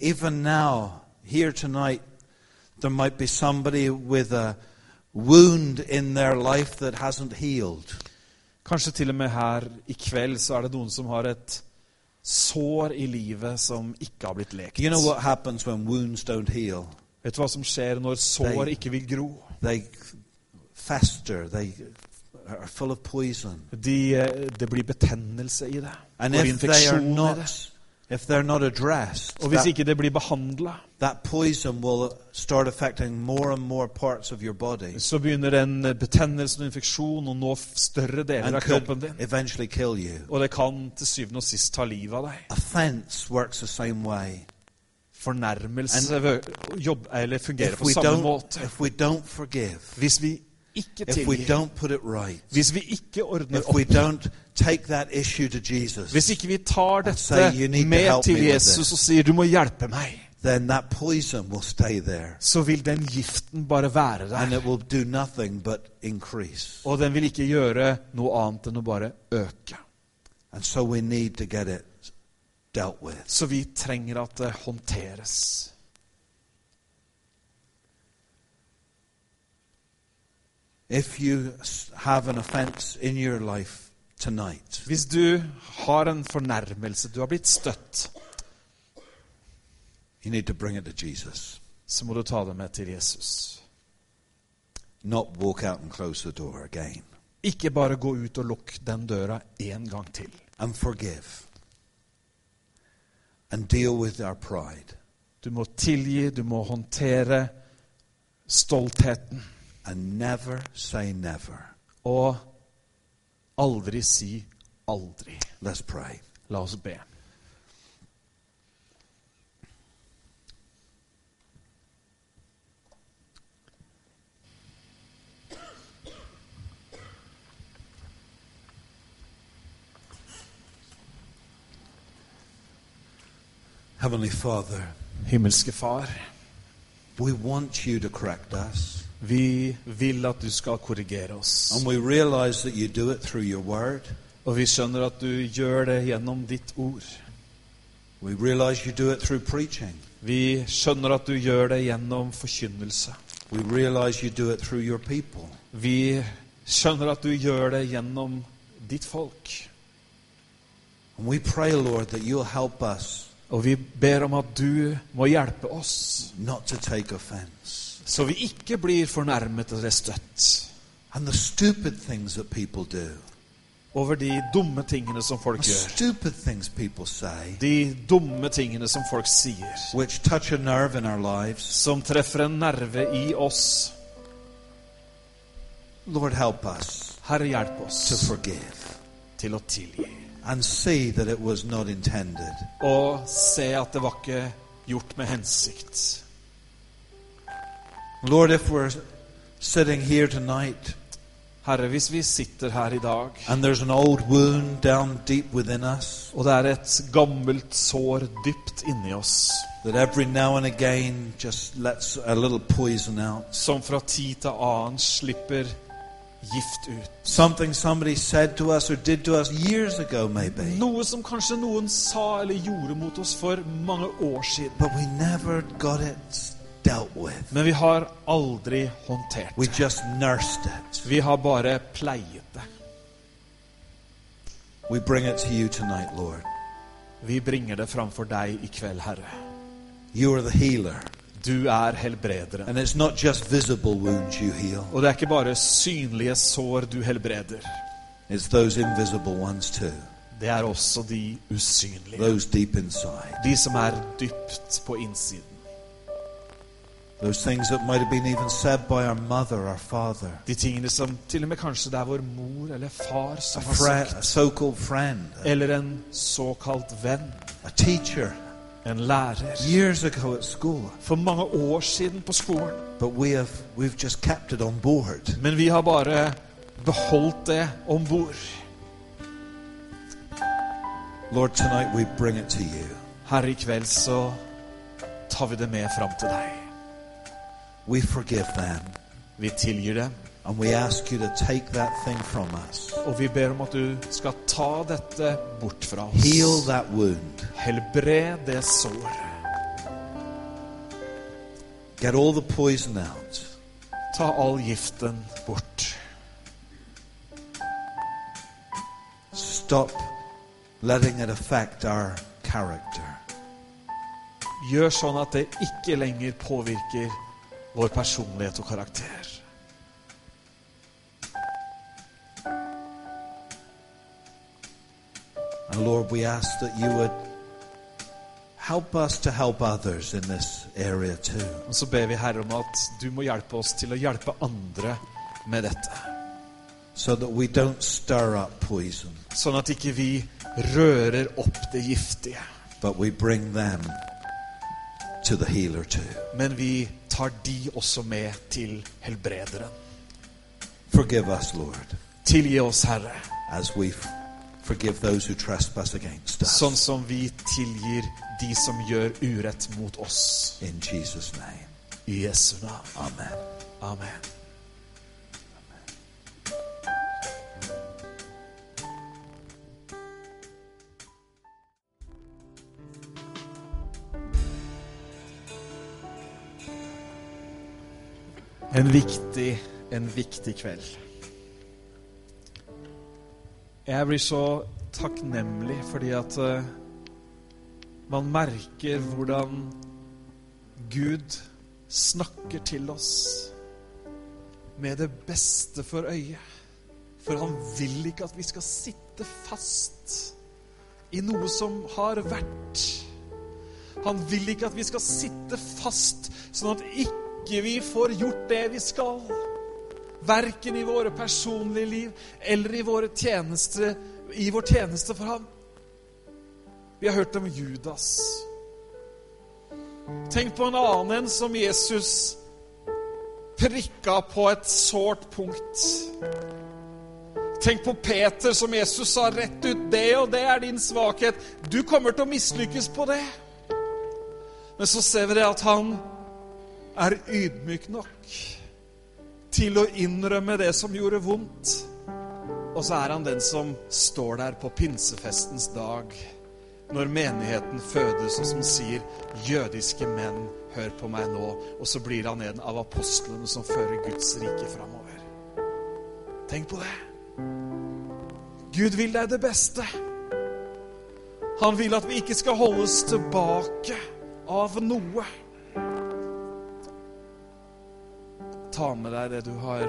even now, here tonight, there might be somebody with a wound in their life that hasn't healed. Kanskje til og med her i kveld så er det noen som har et sår i livet som ikke har blitt lekt. You know what happens when wounds don't heal? Vet du hva som skjer når sår They- ikke vil gro? They faster, they are full of poison. De, eh, det blir betennelse i det. And infeksjoner if they are not, if they're not addressed, Og hvis that, ikke det blir behandla, that poison will start affecting more and more parts of your body så begynner den betennelsen og infeksjon å nå større deler av kroppen din. kill you. Og det kan til syvende og sist ta livet av deg. Offense works the same way. Fornærmelse jobb, eller fungerer på samme måte. if we don't forgive, Hvis vi ikke tilgir, right, hvis vi ikke ordner opp, don't take that issue to Jesus, hvis ikke vi tar say, "You dette med help til Jesus this." og sier 'du må hjelpe meg', then that poison will stay there så vil den giften bare være and der. it will do nothing but increase. Og den vil ikke gjøre noe annet enn å bare øke. And so we need to get it dealt with. Så vi trenger at det håndteres. If you have an offense in your life tonight, Hvis du har en fornærmelse, du har blitt støtt, you need to bring it to Jesus. så må du ta det med til Jesus. Not walk out and close the door again. Ikke bare gå ut og lukk den døra en gang til. And forgive. And deal with our pride. Du må tilgi, du må håndtere stoltheten. And never say never. Og aldri si aldri. Let's pray. La oss be. Heavenly Father, Himmelske Far, we want you to correct us. Vi vil at du skal korrigere oss. And we realize that you do it through your word. Og vi skjønner at du gjør det gjennom ditt ord. We realize you do it through preaching. Vi skjønner at du gjør det gjennom forkynnelse. We realize you do it through your people. Vi skjønner at du gjør det gjennom ditt folk. And we pray, Lord, that you'll help us Og vi ber om at du må hjelpe oss, not to take offense. Så vi ikke blir fornærmet eller støtt And the stupid things that people do, over de dumme tingene som folk the gjør. stupid things people say, De dumme tingene som folk sier, which touch a nerve in our lives. som treffer en nerve i oss. Lord, help us Herre, hjelp to oss forgive til å tilgi. and see that it was not intended. Og se at det var ikke gjort med hensikt. Lord, if we're sitting here tonight Herre, hvis vi sitter her i dag, and there's an old wound down deep within us og det er et gammelt sår dypt inni oss, that every now and again just lets a little poison out, som fra tid til annen slipper gift ut. something somebody said to us or did to us years ago, maybe, Noe som kanskje noen sa eller gjorde mot oss for mange år siden. but we never got it dealt with. Men vi har aldri håndtert We just nursed it. Vi har bare pleiet det. We bring it to you tonight, Lord. Vi bringer det framfor deg i kveld, Herre. You are the healer. Du er helbrederen. And it's not just visible wounds you heal, Og det er ikke bare synlige sår du helbreder. it's those invisible ones too, Det er også de usynlige. those deep inside. De som er dypt på innsiden. Those things that might have been even said by our mother, our father, De tingene som til og med kanskje det er vår mor eller far a, som har friend, a so called friend, Eller en såkalt venn. a teacher, En lærer. years ago at school. For mange år siden på skolen. But we have, we've just kept it on board. Men vi har bare beholdt det om bord. Lord, tonight we bring it to you. Herre, i kveld så tar vi det med fram til deg. We forgive them. Vi tilgir dem, And we ask you to take that thing from us. og vi ber om at du skal ta dette bort fra oss. Heal that wound. Helbred det såret. Get all the poison out. Ta all giften bort. Stop letting it affect our character. Gjør sånn at det ikke lenger påvirker vår personlighet og karakter. And Lord, we ask that you would help us to help others in this area too. Og så ber vi Herre om at du må hjelpe oss til å hjelpe andre med dette. So that we don't stir up poison, Sånn at ikke vi rører opp det giftige, but we bring them to the healer too. men vi tar de også med til helbrederen. Forgive us, Lord, Tilgi oss, Herre, as we forgive those who trespass against us. sånn som vi tilgir de som gjør urett mot oss. In Jesus' name. I Jesu navn. Amen. Amen. En viktig, en viktig kveld. Jeg blir så takknemlig fordi at uh, man merker hvordan Gud snakker til oss med det beste for øyet. For han vil ikke at vi skal sitte fast i noe som har vært. Han vil ikke at vi skal sitte fast, sånn at ikke vi får gjort det vi skal. Verken i våre personlige liv eller i, tjeneste, i vår tjeneste for ham. Vi har hørt om Judas. Tenk på en annen enn som Jesus prikka på et sårt punkt. Tenk på Peter som Jesus sa rett ut det og det er din svakhet. Du kommer til å mislykkes på det. Men så ser vi det at han er ydmyk nok til å innrømme det som gjorde vondt. Og så er han den som står der på pinsefestens dag når menigheten fødes, og som sier 'Jødiske menn, hør på meg nå'. Og så blir han en av apostlene som fører Guds rike framover. Tenk på det. Gud vil deg det beste. Han vil at vi ikke skal holdes tilbake av noe. Ta med deg det du har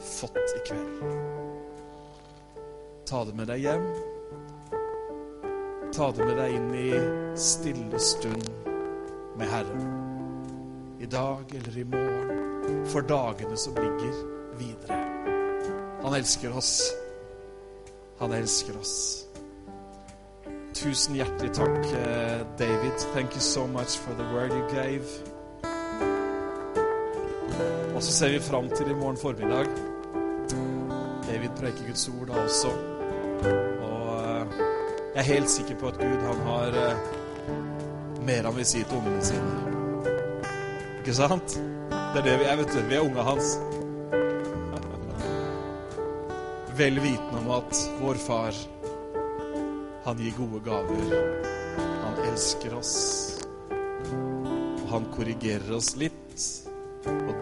fått i kveld. Ta det med deg hjem. Ta det med deg inn i stille stund med Herren. I dag eller i morgen. For dagene som ligger videre. Han elsker oss. Han elsker oss. Tusen hjertelig takk, eh, David. Thank you so much for the word you gave. Så ser vi fram til i morgen formiddag. David preker Guds ord da også. Og eh, jeg er helt sikker på at Gud han har eh, mer han vil si til ungene sine. Ikke sant? Det er det vi er, vet du. Vi er unga hans. Vel vitende om at vår far, han gir gode gaver. Han elsker oss. Og han korrigerer oss litt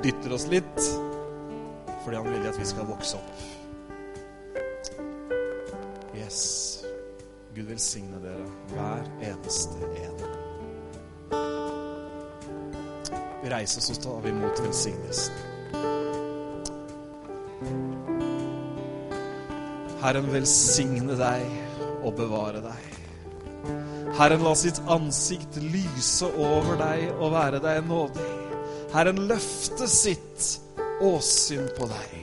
dytter oss litt fordi han vil at vi skal vokse opp. Yes. Gud velsigne dere, hver eneste en. Vi reiser oss og tar imot velsignelsen. Herren velsigne deg og bevare deg. Herren la sitt ansikt lyse over deg og være deg nådig. Herren løfte sitt åsyn på deg